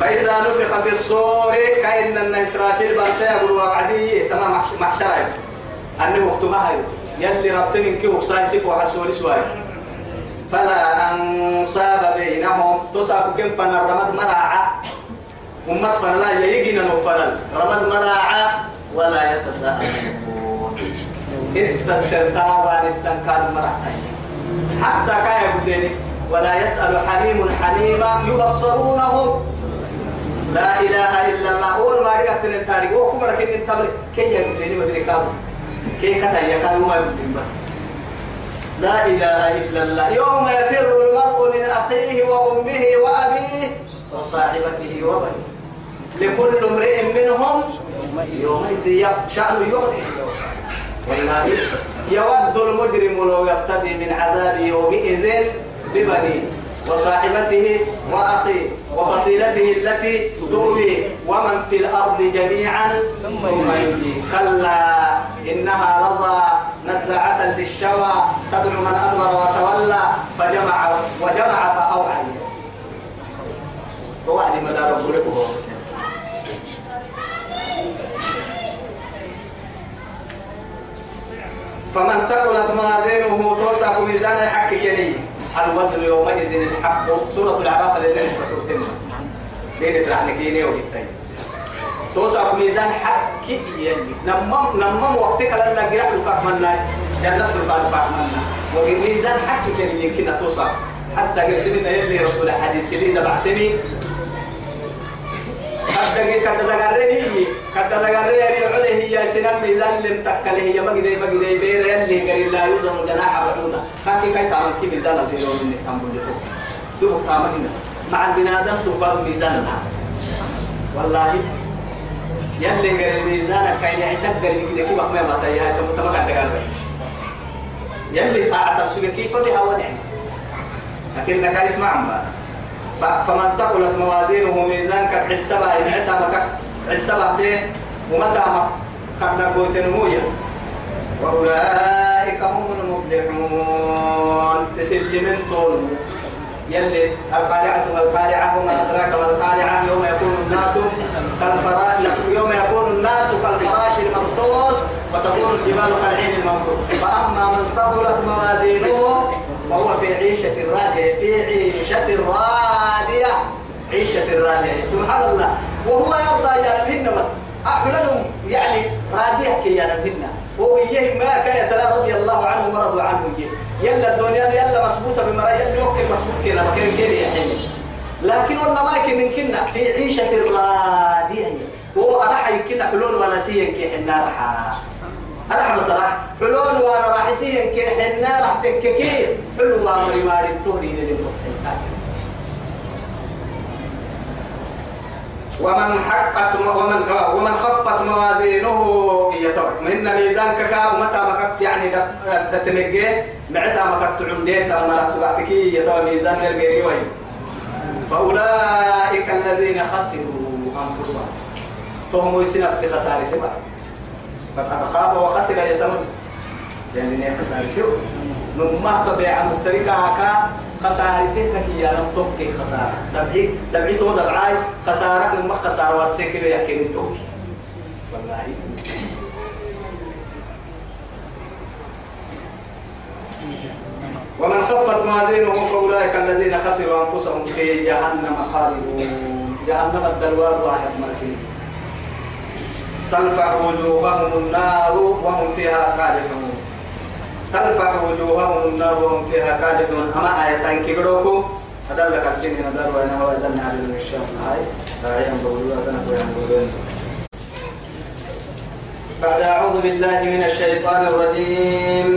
فإذا نفخ في الصور كأن الإسرافيل بلتا يقول وعدي تمام محشرة. أنه وقتها يلي ربط من كي وقصاي سيف وحد سوري سواي. فلا أنصاب بينهم. تصاب كم فن الرمد مراعة أمت فلا يجينا نفرل رمد مراعة ولا يتساءلون. التسلطة والسن كان مراعة حتى يقول ولا يسأل حميم حميما يبصرونهم لا إله إلا الله. أول ما رجعت التاريخ. وكم لكن التبلي كي يقول لي مدري كذا كي كذا يكاد ما بس. لا إله إلا الله. يوم يفر المرء من أخيه وأمه وأبيه وصاحبته وبنيه. لكل امرئ منهم يومئذ شأن يغنيه والله يود المجرم لو يفتدي من عذاب يومئذ ببنيه. وصاحبته وأخيه وفصيلته التي تؤوي ومن في الأرض جميعا ثم ينجي كلا إنها لظى نزعة للشوى تدعو من أدبر وتولى فجمع وجمع فأوعى فوعد مدى رب فمن ثقلت موازينه توسع ميزان الحق كني الوزن يومئذ الحق؟ سورة الأعراف اللي نحن ترتمها لين ترحنا كيني وقتين توسع ميزان حق يعني. نمم نمم وقتك لنا قرأ لك منا جنة لك منا وميزان حق كني يمكن توسع. حتى قسمنا يلي رسول الحديث اللي دبعتني كدغي كدغري كدغري يري عليه يا سنم ميزان لم تكله هي مغدي مغدي بير اللي غير لا يوزن جناح بعودا كاكي كاي تعمل كي ميزان البيرو من تامبول تو دو تعمل مع البنادم تقام ميزان والله يلي غير ميزان كاي يعتق غير كده كي بقى ما تايا تم تم كدغري يلي اعترسوا كيف بها ونعم لكن كان اسمع فمن ثقلت موازينه ميزان كبعد سبع مكك عد سبع تين ومتى قد نقوت نمويا وأولئك هم المفلحون تسل من طول يلي القارعة والقارعة وما أدراك ما القارعة يوم يكون الناس كالفراش يوم يكون الناس كالفراش المبثوث وتكون الجبال كالعين المنفوش فأما من ثقلت موازينه فهو في عيشة راضية في عيشة راضية عيشة راضية سبحان الله وهو يرضى يا نبينا بس. أعملهم يعني راضية كي يا نبينا هو إيه ما كان يتلا رضي الله عنه ورضوا عنه يلا الدنيا يلا مسبوطة بمرا يلا يوكل مسبوط كنا مكان كيري يا حبيبي لكن والله ما يمكن كنا في عيشة راضية. هو أنا حيكنا حلول ولا سيا كي حنا رح أنا بصراحة حلول وأنا راح سيا كي حنا راح تككي حلو ما مري ماري للمحيط ومن حقت ومن ومن خفت موازينه يتوح من ميزان كا ومتى ما كت يعني تتنجي معتا ما كت عندي كما رحت بعتك يتوح ميزان الجيري وين. فأولئك الذين خسروا أنفسهم. فهم يسي نفس خسارة سبع فقد خاب وخسر يتمن يعني خسارة شو نما طبيعة مشتركة كا خسارتك هي لم تبقي خسارة. دبعي دبعي تو دبعاي خسارة من ما خسارة وارسيك يا كيني توكي. والله. ومن خفت موازينه فأولئك الذين خسروا أنفسهم في جهنم خالدون. جهنم الدلوار واحد مركين. تلفح وجوههم النار وهم فيها خالدون. تلفح وجوههم النار وهم فيها خالدون. أما آيتين كبروكو هذا لك السنين هذا وأنا هو أذن على الشام هاي هاي أنبولوا أذن وأنبولوا بعد أعوذ بالله من الشيطان الرجيم.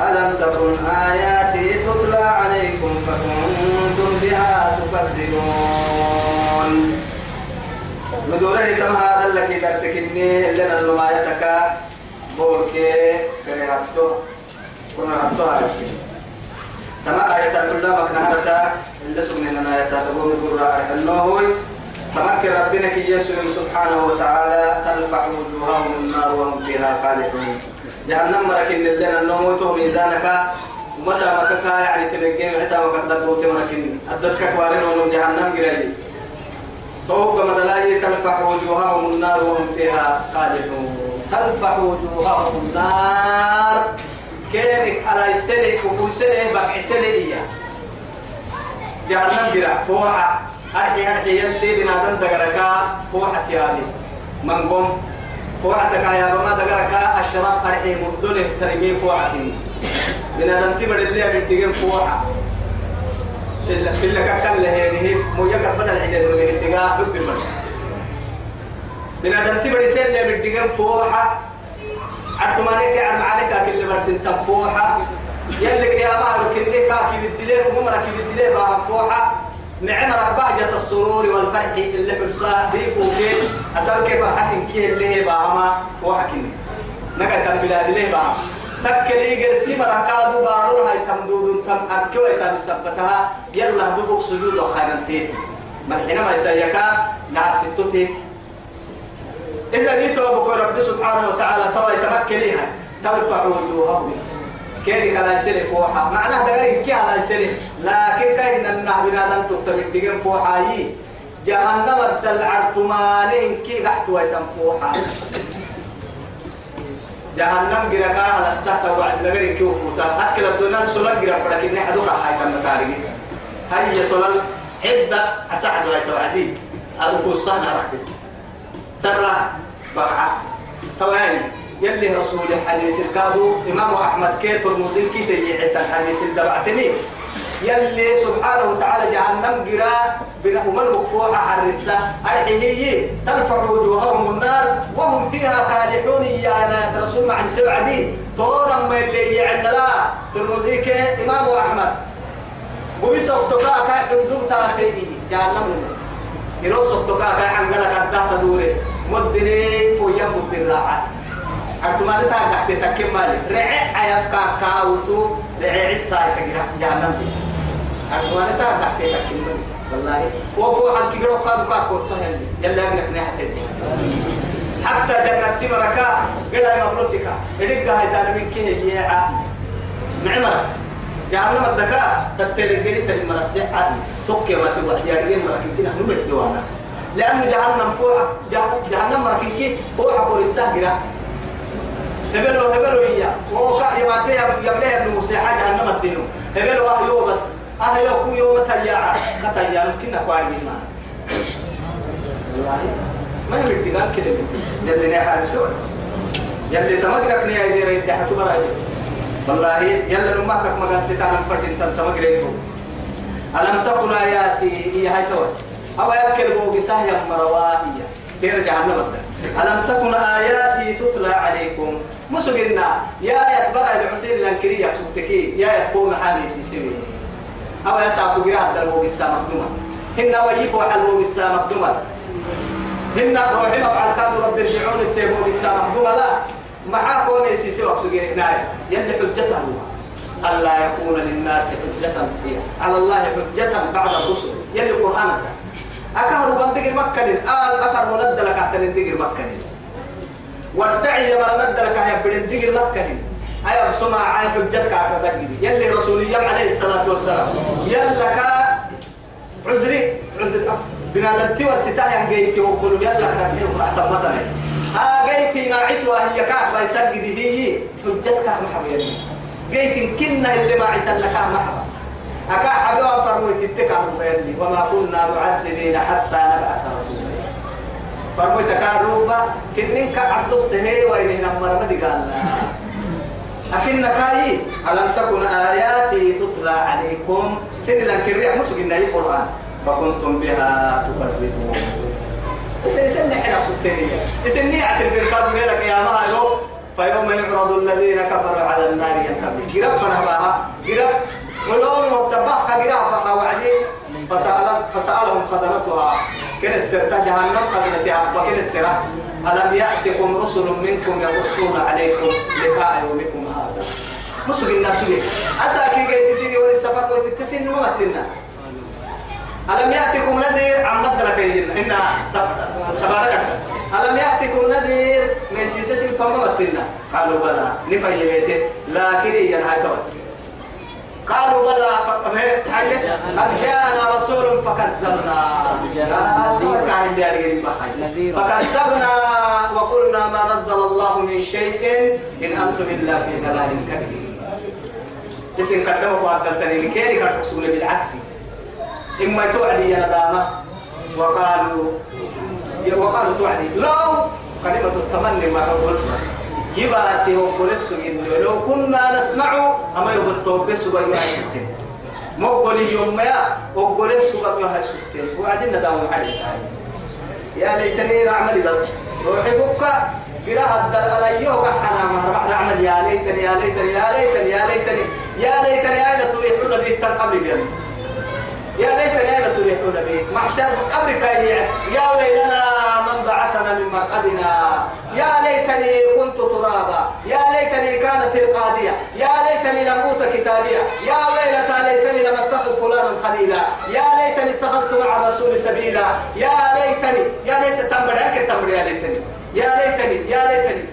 ألم تكن آياتي تتلى عليكم فكنتم بها تكذبون؟ مدوره تم هذا الذي درسكني لنا النمايتك بولكي كريهاتو كنا هاتو هاركي تما آية كلها مكنا اللي سمنا آيات تقول قرآن النووي تمكن ربنا كي يسوع سبحانه وتعالى تلفح وجوههم النار وهم فيها خالدون. جهنم مركن لنا النموت ميزانك. متى مكك يعني تنجي متى مكك دقوت مركن أدرك كوارن ونم جهنم جرالي فوق مدلاي تلفح وجوههم النار وهم فيها خالدون. تلفح وجوههم النار كينك على السنة وفو سنة بقع سنة إياه. جهنم جرا فوحة. أرحي أرحي يلي بنادن دقركا فوحة يالي من قم فوحة يا رما دقركا أشرف أرحي مدله ترمي فوحة بنادن تبر اللي بنتقن فوحة. إلا إلا كان له مو يقع بدل عدد من الدقاء حب المرء بنادن تبر سيل اللي بنتقن فوحة عتمانيك عن معانيك كل برسن تنفوحة يلك يا مهر كني كاكي بالدليل ومرك بالدليل بها فوحة. معمر بهجة السرور والفرح اللي حلصا دي فوقين أسأل كيف فرحة كيه اللي هي باهما فوحة كني. نقا كان بلا دليل باها تكلي قرسي مرة كادو بارور. هاي تمدود تم أكوي تم سبتها. يلا دوبك سجود وخانا تيتي من حينما يسيكا نار ستو تيتي إذا جيتوا أبوك رب سبحانه وتعالى توا يتمكنيها ترفع وجوههم. كيري كلا يسري فوحة؟ معناه دقائق كي على يسري لكن كاين النحو بنادم تكتب الدقن فوحة؟ يي جهنم الدلع تمانين كي قحت ويتم فوحة؟ جهنم جركا على السحة وعد لغير كيو فوتا أكل الدنيا سلال جرك بدك إني حدوك كم تاريخ هاي سلال عدة. أسعد ويتوعدي ألف الصنع رحت سرع بقعة تواني يلي رسول الحديث قالوا إمام أحمد كيت المدين كي تيجي الحديث الدبعتني. يلي سبحانه وتعالى جهنم قراء بنهم المكفوحة حرسة. أرحيه ترفع وجوههم النار وهم فيها كالحون يا أنا رسول مع سبع دي طورا ما اللي يعنا لا. ترمذيك إمام أحمد. وبس اختفاء كاي حندوب تاخيني جهنم. يروس اختفاء كاي حنقلك الدهت دوري. مدني فويا راحة أرتما تكيم مالي رعي عيب كا كاوتو رعي عسى تقرا جهنم أرتما لتا قحت تكيم مالي والله وفو عن كي قرأ قادو كا كورتا هلي يلا يقنك نحت حتى جنة تمركا قلا مبلوتك إدق هاي تانا من كيه ييعا معمر جهنم الدكا تتلقيني تلي مرسي عادي توكي ما تبغى يا رجال مركبتين هنو بدوانا لأنه جهنم فوق جهنم مركبتين فوق حقور السهجرة هبلو هبلو هي وكا يباتي يبليه انه مسيحة جهنم الدينو. هبلو اهيو بس. اهيو كو يوم تياعة كتياع ممكن نقواري ما ما هي الاتقال كده يلي نحن سوى يلي تمقرك نيا يدير يدحة براي والله يلا نماتك مقال ستانا فرد إنت تمقريتو ألم تكن آياتي هي هاي توي أو يأكل بو بسهية مروائية جهنم. الدين ألم تكن آياتي تتلى عليكم؟ مسجنا يا يتبرع العسير الأنكري يحسبتكي يا يتكون حالي سيسوي أو يسعب قراءة دلو بالسا مقدوما هن ويفوا حلو بالسا مقدوما هن روحنا وعلى رب ارجعون التيبو بالسا مقدوما لا. معاك وني سيسي وقسوكي هنا يلي حجته هو ألا يكون للناس حجة على الله حجة بعد الرسل. يلي القرآن أكهر بندقر مكة آل أفر مند لك أحتن ندقر مكة والدعي يمر ند لك يا بدن دقر مكة أي بسمع عين حجتك أكدقر يلي رسولي عليه الصلاة والسلام. يلا كا عذري عذر. بنادم تيور ستاه جيتي وقولوا يلا كنا بنحن اعتمدنا ها جيتي ما عتوا هي كعب يسجد به حجتك محمد جيت كنا اللي ما عتلك محمد أكا حبوا فرموت التكار بيني وما كنا معذبين حتى نبعث رسولا. فرموت كاروبا كنن كعبد السهي وإن نمر مدي قال أكن كاي ألم تكن آياتي تتلى عليكم؟ سن الأنكرية مسجنا القرآن فكنتم بها تكذبون. إسن إسن نحن أقصدتني إسن نعتل في القرآن ميرك يا مالو فيوم يعرض الذين كفروا على النار ينتبه قرب فنباها. قرب ولون وتبخ قراءة وعدي فسأل فسألهم خزنتها. كن السرطة جهنم خزنتها. وكن السرطة ألم يأتكم رسل منكم يقصون عليكم لقاء يومكم هذا؟ مسوق الناس لي أساكي جاي تسيني وللسفر وتتسيني ومتنا ألم يأتكم نذير؟ عم مدرك إن تبارك ألم يأتكم نذير؟ من سيسس فما متنا. قالوا بلى. نفي بيته. لكن ينهي توجه قالوا بلى قد جاءنا رسول فكذبنا. فكذبنا وقلنا ما نزل الله من شيء إن أنتم إلا في ضلال كبير. اسم كلمة وعدلتني لكيري كرتسولي بالعكس. إما توعدي يا ندامة وقالوا وقالوا سوعدي لو كلمة التمني ما هو اسمه يباتي وقلت لو كنا نسمع أما يبطوا بس ويا سكتين مقبل يوم ما وقلت سوى يا سكتين وعدنا داوم عليه يا ليتني نعمل بس. أحبك قراءة الدل على يوم حنا ما نعمل يا ليتني يا ليتني يا ليتني يا ليتني. يا ليتني أين تريحون بي القبر بيان يا ليتني أين تريحون بي. محشر قبر كايع يا ويلنا من بعثنا من مرقدنا. ليتني كنت ترابا. يا ليتني كانت القاضية. يا ليتني لم أوت كتابية. يا ويلتى ليتني لم أتخذ فلانا خليلا. يا ليتني اتخذت مع الرسول سبيلا. يا ليتني يا ليت تمبر يا ليتني. يا ليتني يا ليتني.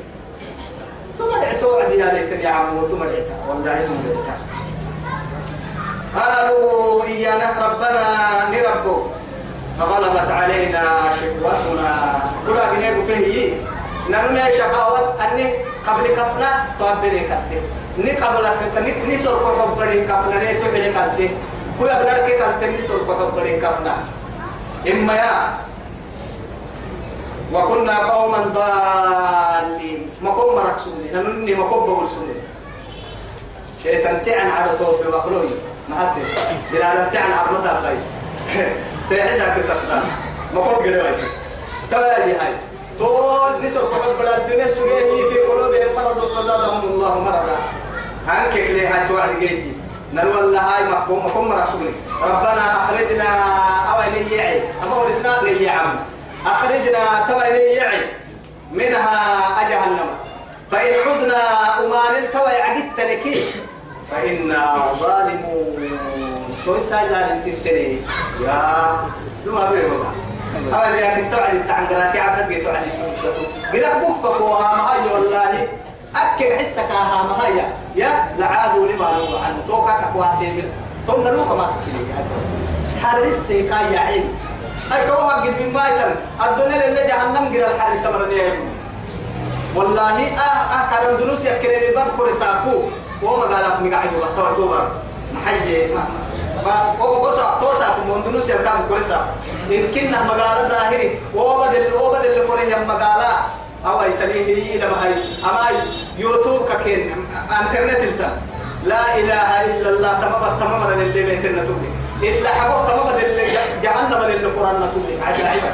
ثم دعت وعدي يا ليتني يا عمو دعت والله ثم دعت قالوا إيانا ربنا نربو فغلبت علينا شقوتنا كلا جنيه فيه. نمنا شقاوت أني قبل كفنا تعبري كتة ني قبل كني ني سرق قبري كفنا ني تعبري كتة كل أبنار كي كتة ني سرق قبري كفنا. إما يا. وكنا قوما ضالين. ما كم مركسوني نمني ما كم بقول سوني. شيطان تعن على توفي وقلوي ما هدي بلا تعن على مدى خير سيحسها القصة. ما كم قلوي تبالي هاي طول نسوا قبل بلا الدنيا سجيه في قلوبهم مرض فزادهم الله مرضا عنك ليه هاي توعد جيتي نلوى هاي مقوم مقوم مرسولي ربنا أخرجنا أولي يعي. أما ورسنا لي عم. أخرجنا توي يعي. منها أجهنم. فإن عدنا أمان توي عدت لكي فإنا ظالمون. توي سايدان تنتني يا لما بيه يا كنت توعد التعنقرات عبد جيت توعد اسمه بساتو قرأ بوفك كوها مهاي والله أكد حسك ها مهاي يا لعادوا لما لو عن توقع كواسي من ثم نلوك ما تكلي حرس سيكا يا عين هاي كوا وقت من مايتن الدنيا اللي جهنم غير الحارس مرني والله آه آه كان دروس يكرر الباب كورساكو وما قال مقعد وقت توبا محيي ما هو قصة توسا من دروس يكام كورسا يمكن مقالة ظاهري وبدل وبدل كوري هم مقالة أو يتليه إلى ما هي أما يوتيوب ككين انترنت التا لا إله إلا الله تمام تمام اللي ميتنا تبني إلا حبوت ما بدل جهنم للقرآن نتولي عجائبا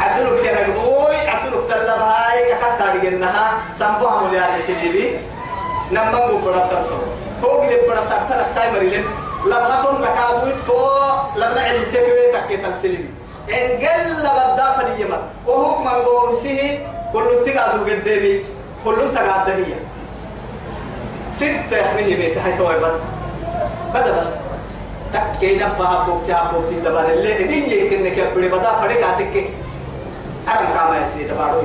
عسلك كنا نقول عسلك تلا بهاي أكثر جنها سامبوها مليار سنيبي نما مبرد تنسو توق لي برا سكتة لك ساي مريلين لبغتون نكادو تو سكوي تكي تنسلمي إن قل لبدا فليما وهو من قوم سيه كل تقعدوا قدامي. كل تقعد هي. ستة يخميه بيت هاي توي بدا بس. تكي نبا بوك تا بوك تدبر اللي دين يكن كبر بدا فريق عتك أنا كما يسي تبارو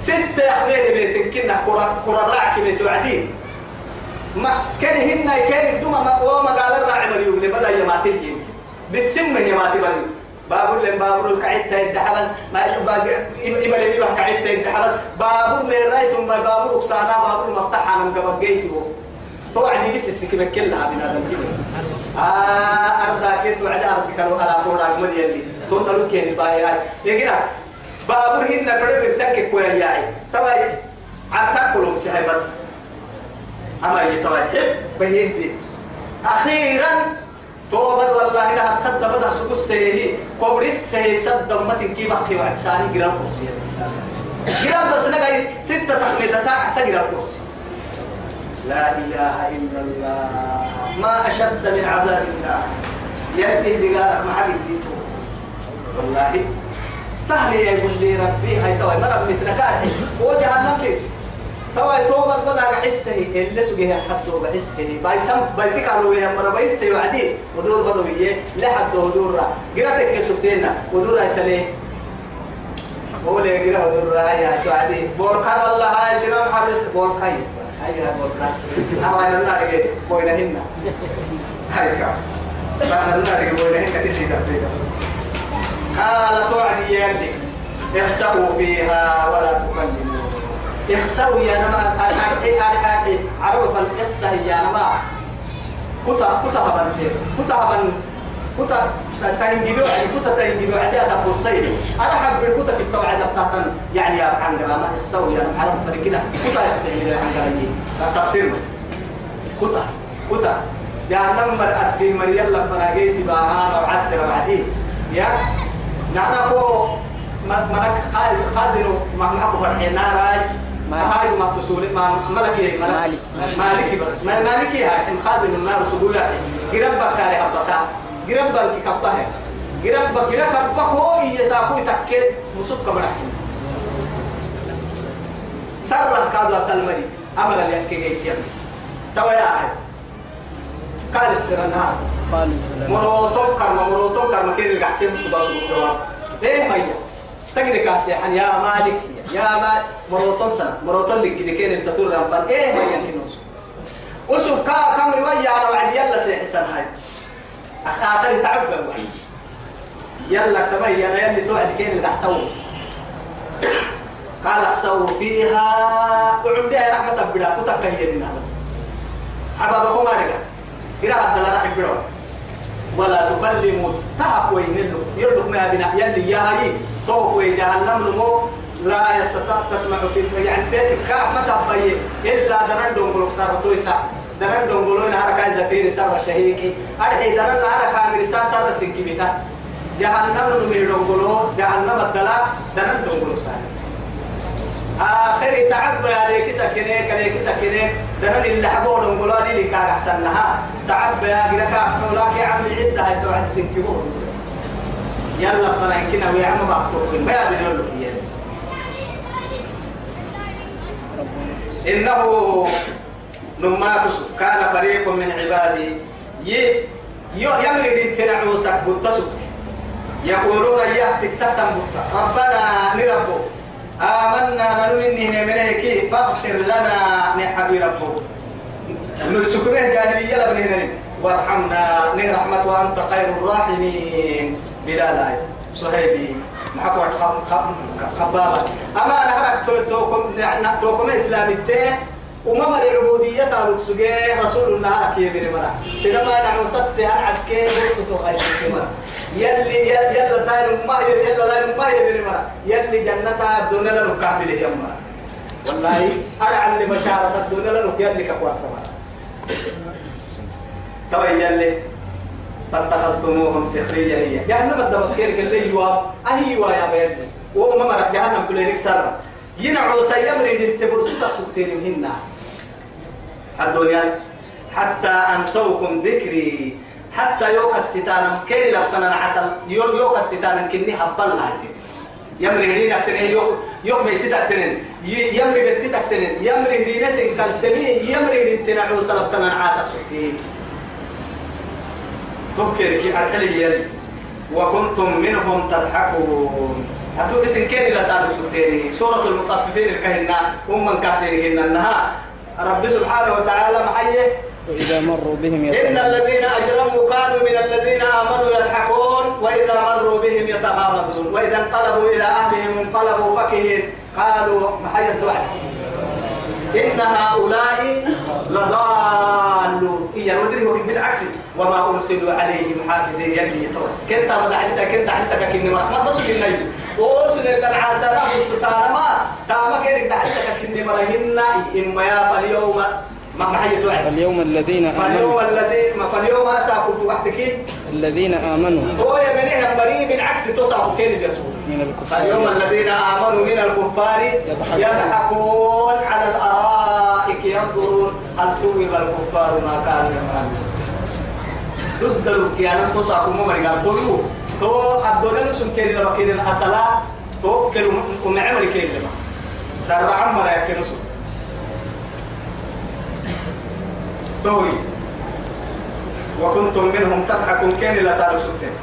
ستة أخذيه بيت كنا كرة كرة راعك بيت وعدين ما كان هنا كان بدون ما وما قال الراعي مريم اللي بدأ يماتي بالسم يماتي مريم بابور لين بابور الكعيد تين دحبل ما يبقى إبل يبقى كعيد تين دحبل بابور من رايتهم ما بابور أكسانا بابور مفتاح أنا مقبل جيتي توعدي بس السكينة كلها من هذا الكلام آه أرضا كيت وعد أرض كانوا على فوق أجمل يلي تون نلو كيني باي هاي. يجينا بابور هنا بره بتك كويا ياي. تباي عتاك كلهم سهيبت. أما يتباي حب بهين بي أخيرا توبة والله إنها صد بدها سكوت سيه كوبريس سيه صد دمتين كي بحكي وعد ساني جرام كرسي. جرام بس نجاي ستة تخميدة تاع سجرام كرسي. لا إله إلا الله. ما أشد من عذاب الله. يلي دقال ما حد والله. تهلي يقول لي ربي هاي توي مرة متركات وجهنم كده توي توبة بدأ حسه اللي سجيه حتى بحسه باي سم باي تكالو يا مرة بيسه وعدي. ودور بدوية لحد ودور را. قرأتك كسبتينا ودور هاي سليه قولي قرأ ودور را يا توعدي بوركان والله هاي شنو حرس بوركاي هاي هاي بوركان. أما أنا لا أرجع بوينهن هاي كا. أنا لا أرجع بوينهن كيسي تفريق قال توعد يلي اخسأوا فيها ولا تكلموا اخسأوا يا نما. الحقي الحقي عرف الاخسأ يا نما. كتا كتا هبن سير. كتا هبن كتا تهندي بوعد كتا تهندي بوعد هذا قصير أنا حب الكتا في التوعد بتاعتن. يعني يا عن ما اخسأوا يا نما. عرف فرقنا كتا يستعمل عن جرامي تفسير. كتا كتا. يا نمبر أدي مريم فراجيتي بقى معسر بعدين يا نحن هو ملك خادر ما معكم فرحين ناراي. هاي ما فسول ما ملك. مالك. مالك بس. ما مالك هاي إن خادر النار حبتا قرب بنك كبتا ہے قرب قرب كبتا هو يساقو تكل. مسوق كبرح سرح كذا سلمري أمر اللي يحكي جيت تويا هاي قال السرنار مروتو كرم مروتو كرم. كين القحسين سبا سبا إيه هيا تجري كاسي حن يا مالك. يا مال مروتو سنة مروتو اللي كده كين الدكتور رمضان إيه هيا كنوس وسو كا كم رواية على وعد يلا سي حسن هاي. آخر تعبى وعد يلا تمي أنا يلي توعد كين القحسون قال احسوا فيها. وعم بها رحمة بدا كتكهينا بس حبابكم أرجع قراءة دلالة حبيرو ولا تكلموا تهب وين يلو ما بنا. يلي يا هاي. توك وين جهنم نمو. لا يستطيع تسمع في يعني كاف ما تبي إلا دنان دونغلو صار تويسا. دنان دونغلو إن هركا زفير صار شهيكي. أرحي دنان هركا كامل صار صار سنكي بيتا. جهنم نمو دونغلو جهنم الدلا دنان دونغلو صار آخر تعب عليك سكنك عليك سكنك دنا اللي حبوا دنقلوا لي لك أحسنها تعب يا جرك أحملك يا عمي عدة هاي توعد سنكبور يلا فانا كنا ويا عم بعطوكم ما بنقول إنه نما كان فريق من عبادي. ي يمرد تنعوسك بتسكت يقولون يا تتتم ربنا نربو. آمنا نلمني من هيك فاغفر لنا نحبي ربه نسكنه جاهلية لبنهن وارحمنا. نرحمة وأنت خير الراحمين. بلا لا صهيبي. محكوة خبابة. أما أنا هرك توكم توكم إسلامي تيه وما مر العبودية تارك سجى رسول الله هرك يبري مرا. سينما نحن ست هرعسكي بوسطو غير مرا. يلي يلا تاين ما يلا لا ما يلي هي مرا. يلي؟ فاتخذتموهم سخريا هي يعني ما بدنا مسكير كل يوا أهي يوا يا بيت وما مرة جهنم كل يريك سر ينعو سيمري دنتبر ستا سكتين هنا الدنيا حتى أنسوكم ذكري. حتى يوك الستان. كيري لو كان عسل. يوك الستان كني هبل هايتي يمري دين أكتنين يوك يوك ميسيد أكتنين يمري بنتي أكتنين يمري دين سنكالتني يمري دين تنعو سلبتنا عاسب سكتين تفكر في الحلي وكنتم منهم تضحكون. هتو اسم كين إلى سادة سكتيني سورة المطففين الكهنة. هم من كاسرين إنها رب سبحانه وتعالى محيه وإذا مروا بهم إن يتغامزون الذين أجرموا كانوا من الذين آمنوا يضحكون. وإذا مروا بهم يتغامزون وإذا انقلبوا إلى أهلهم انقلبوا فكهين. قالوا محية واحد إن هؤلاء لضالون. هي ودري بالعكس. وما أرسلوا عليهم حافظين. يلي يتوى كنت أمد حديثة كنت حديثة كني مرحمة بس بالنجم وأرسل إلا العسانة والستانة ما تاما كيرك حديثة كني مرهن إما يا فاليوم. ما محية واحد اليوم الذين فاليوم آمنوا الذي ما فاليوم أساكم وحدك. الذين آمنوا. هو يمنيها مريم بالعكس تصعب كين يسوع من فاليوم الكفار الذين آمنوا من الكفار. يضحكون على الأرائك ينظرون. هل ثوب الكفار ما كانوا يفعلون؟ ضد الكيانة تصعب ممر قال تو تو كيري لما كيري الأصلاة تو كيري ومعمر كيري لما. ترى عمر يا كنسو توي وكنتم منهم تضحكون كين لا سالوا سكتين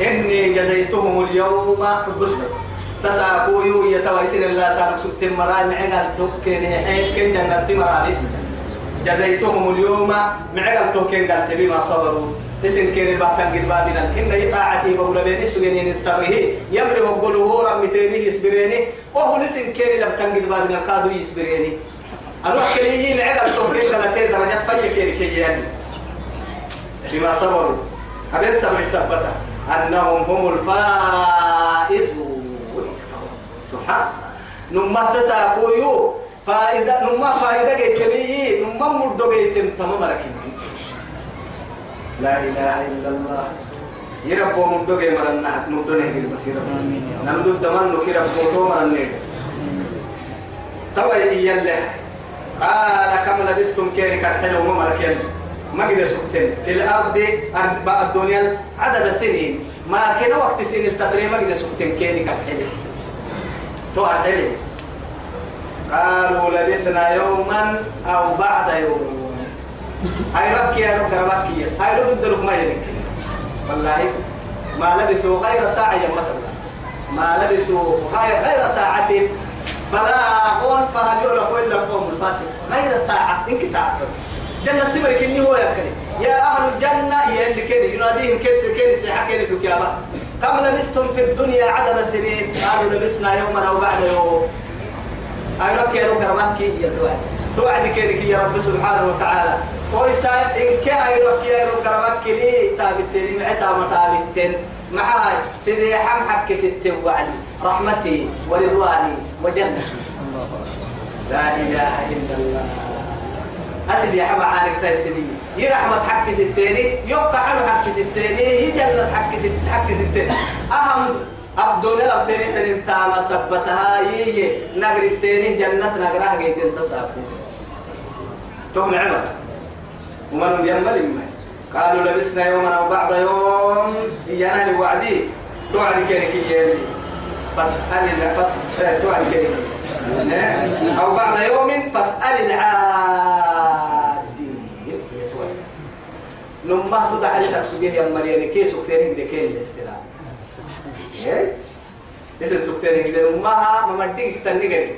إني جزيتهم اليوم بس. بس تساقوا يو يتويسين الله سالوا سكتين مراي معنا الدكين حين كن جنة مرالي جزيتهم اليوم معنا الدكين قالت بما صبروا. اسم كين بعتن قد بابنا إن يطاعتي بقول بين سجنين السره يمر وقوله رمتيني يسبريني وهو اسم كين لم تنقد بابنا كادو يسبريني أنا كلي معك التوحيد ثلاثين درجات فيا كين كي يعني بما صبروا أبين صبر سبتا أنهم هم الفائزون سبحان نما تساقويو فائدة نما فائدة جيتمي نما مردو جيتم تمام ركين لا إله إلا الله. يربو مردو جي مرنا مردو نهي البصيرة نمدو الدمان نكي ربو تو مرنا توا يلا قال كم لبستم كيري كالحلو ممركين ما قد سكسن في الأرض أرض الدنيا عدد سنين. ما كان وقت سنين التقريب ما قد سكتن كيري كالحلو تو الحلو قالوا لبثنا يوما أو بعد يوم. هاي ربك يا رب ربك يا. هاي رب الدلوك ما يلك والله ما لبثوا غير ساعة مثلا ما لبثوا غير غير ساعة. بلاغون فهل يعرف إلا القوم الفاسق. غير ساعة إنك ساعة. جنة تبرك إني هو يكري يا أهل الجنة يا اللي كان يناديهم كيس كيس كان يدوك يا كم لبستم في الدنيا عدد سنين؟ قالوا لبسنا يوما أو بعد يوم. أي رب يا رب ربك يا توعد. توعد كيرك يا رب سبحانه وتعالى. ويسا إن كأي رب يا رب ربك لي تابتين معتا متابتين معاي سيدي حم حك ست وعد رحمتي ورضواني وجنتي لا إله إلا الله أسد يا حما عارك تيسني يرحمة حق ستيني يبقى حلو حق ستيني يجنة حق ست حق ستيني أهم عبدون الأبتين تنين تاما سبتها يي نقر التيني جنة نقرها جيت انتصابو توم عمر ومن يمل إما قالوا لبسنا يوما أو بعض يوم. إيانا وعدي. توعد كيرك يلي. فاسأل فاسأل توعد كيرك أو بعد يوم فاسأل العادين نما تدع لسك سجيه يا مريم كيس وكتيرين كين للسلام اسم سكتيرين دي نما ما مديك تنقري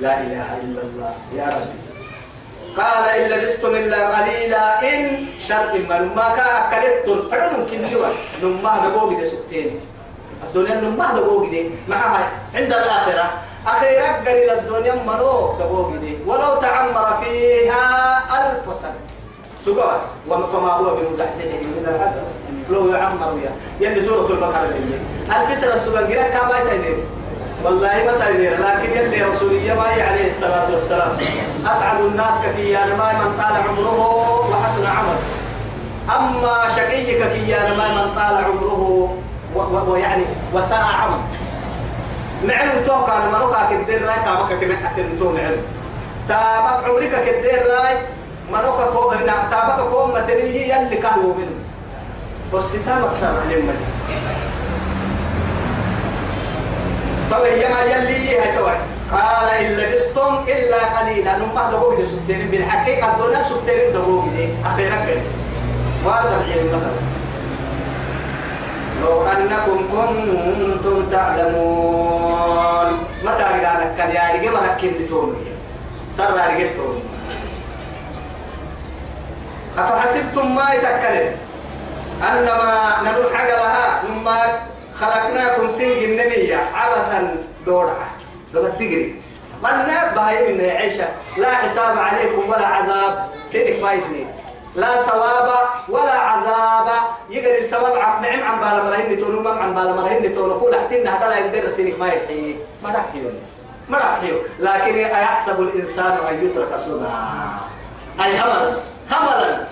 لا إله إلا الله. يا رب قال إن لبستم إلا قليلا إن شرط ما نما كأكلتم فلن ممكن نوا نما دبوغي دي سكتيرين الدنيا نما دبوغي دي. معها عند الآخرة. أخيرا قريل الدنيا منو دبوغي دي. ولو تعمر فيها ألف سنة. سقوا فما هو بمزحزحه من العذاب لو يعمر ويا. يلي سورة البقرة ألف سنة سقوا قريب كما يتدير والله ما تدير لكن يلي رسولية ما عليه الصلاة والسلام. أسعد الناس ككيان ما من طال عمره وحسن عمله. أما شقيك كيان ما من طال عمره ويعني وساء عمل. معلم تو كان مروكا كدير راي تابك حتى تو معلم تابك عمرك كدير راي مروكا كو تابك كو متني يلي كانوا منه بس تابك صار لما طب يا ما يلي هاي توي قال إن لبستم إلا قليلا. نما دبوك دي سبتين بالحقيقة دون سبتين دبوك دي أخيرا كده وارد العلم مثلا لو أنكم كنتم تعلمون. متى رجعنا كان يا رجال مركب لتوني سر رجال توني. أفحسبتم ما يتكلم؟ أنما نروح حاجة لها. مما خلقناكم سنج النبي عبثا دورعة زبط تجري. من باهي من عيشة لا حساب عليكم ولا عذاب. سنك ما يدني. لا ثواب ولا عذاب. يقدر السبب عم نعم عم بالا مرهن تونو ما عم بالا مرهن تونو كل حتى هذا لا يقدر سنك ما يحيي ما راح ما راح لكن أيحسب الإنسان أن يترك سدى أي هملا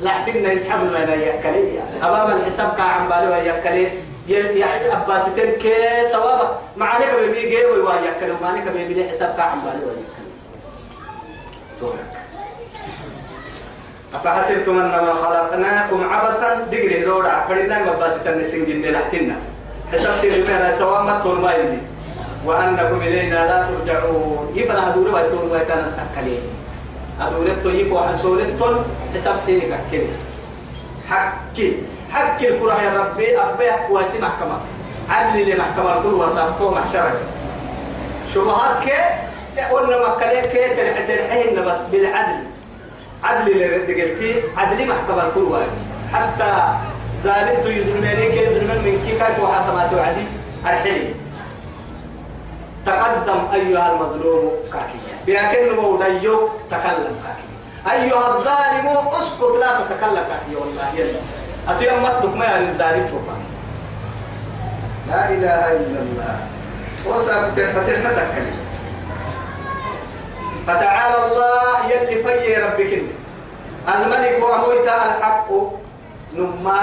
لا حتى يسحب لنا يأكلي أمام الحساب كا عم بالا يأكلي يعني أباستين كي ثوابه معانيك بيبي جي ويأكل ومعنيك بيبي حساب كا عم بالا يأكل أفحسبتم أنما خلقناكم عبثا؟ دقري دورا فرينا مباس تنسين جن لحتنا حساب سير المهنة سواء ما تون ما يلي وأنكم إلينا لا ترجعون. يفنا هدور ويتون ويتانا تكالين هدور التون يفو حسول التون. حساب سير ككل حكي. حكي الكرة يا ربي أبي أقواسي محكمة. عدل لي محكمة الكل وسابقه محشرة شبهات كي؟ قلنا مكاليه كي تلحين بس بالعدل. عدل اللي ردقلتي عدل محكمة الكل حتى زالت يظلمني كي يظلمن من كي كيف وحتى ما توعدي. الحلي تقدم أيها المظلوم كاكية. بأكن موديو تكلم كاكية. أيها الظالم اسكت لا تتكلم كاكية والله. يلا. أتيام متك ما يعني زالت لا إله إلا الله. وسأبتح فتحنا تكلم. فتعالى الله يلي في ربك الملك وأمويت الحق. نما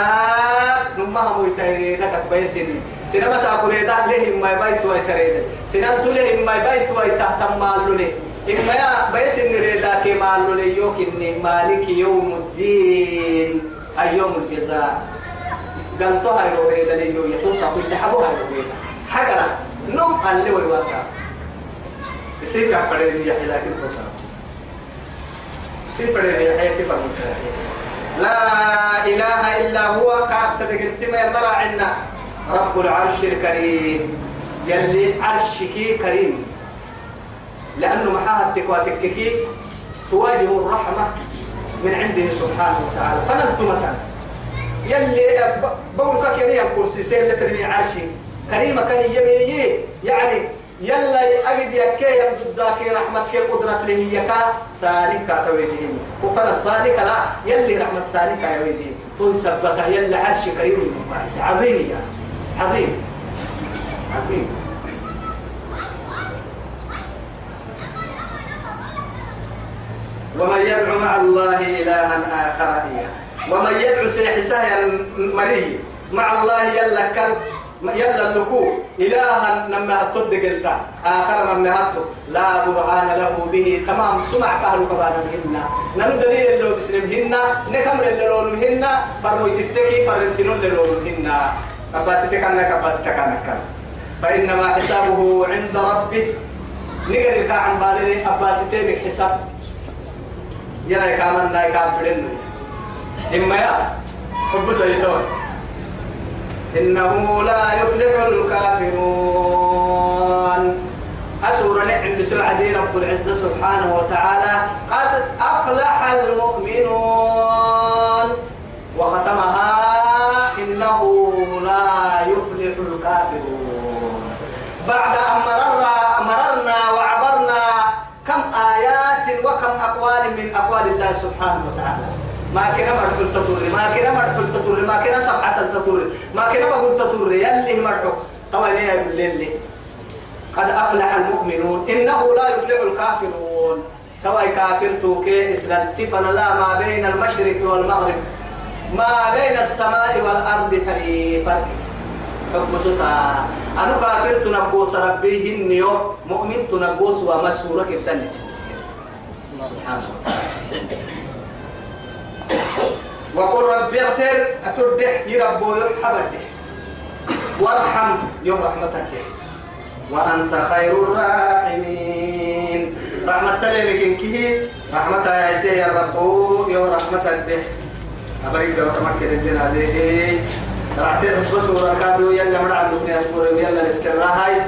نما أمويت يريدك بيسني سنة. بس أقول إذا لهم ما يبيت ويتريد سنة تلهم ما يبيت ويتهتم مالوني. إما يا بيسن ريدا كي مالوني يوك إني مالك يوم الدين. أي يوم الجزاء. قال تو هاي روبيدا ليو يتوسع كل حبو هاي روبيدا حقنا نوم اللي ويواسع. يصير كعبرين يحيى لكن توسع. يصير بدين يحيى صفر لا إله إلا هو كاب صدق ما المرا عنا رب العرش الكريم. يلي عرشك كريم. لأنه محاها التكواتككي تواجه الرحمة. من عنده سبحانه وتعالى. فنلتمة يلي بقول كك يلي الكرسي سير لترمي عرشي. كريمة كان يمي يعني يلا أجد يكي يمجدك رحمتك قدرة له يكا سالك كاتويدين ففنا ذلك لا. يلي رحمة سالك يا ويدين تون سبتها يلا عرش كريم عظيم يا عظيم. عظيم. ومن يدعو مع الله إلها آخر إياه ومن يدعو سيحساه مري مع الله يلا كلب يلا النكو. إلها نما تصدق انت آخر من نهته لا برهان له به. تمام. سمع كهل كبار مهنا ننو دليل اللي بسلمهن نكمل اللي لونهن فرمو تتكي. فرنتنون اللي لونهن كباستك أنا كباستك أنا فإنما حسابه عند ربه. نقر الكاعن بالي. أباستين حساب. يرى كامل نايكا بدنو إما يا حب سيطان إنه لا يفلح الكافرون. أسور نعم بسعدي رب العزة سبحانه وتعالى. قد أفلح المؤمنون. وختمها إنه لا يفلح الكافرون. بعد أن مررنا, مررنا وعبرنا كم آيات وكم أقوال من أقوال الله سبحانه وتعالى. ما كنا مرحل تطور ما كنا مرحل تطور ما كنا سبعة تطور ما كنا بقول تطور يلي مرحل طبعا يا بالليل قد أفلح المؤمنون. إنه لا يفلح الكافرون. توا كافر توكي إسلام لا ما بين المشرق والمغرب. ما بين السماء والأرض تريفا حب ستا أنا كافر تنبوس ربيه النيو مؤمن تنبوس ومسورة الله وقل رب اغفر أتردح يربو يحبده وارحم يوم رحمتك. وأنت خير الراحمين. رحمة لك كيه رحمة يا سيدي رب يوم رحمتك. به أبريك لو تمكن الدين هذه. رعتي بس بس وركادو يلا مرع عندك أسبوع يلا نسكرها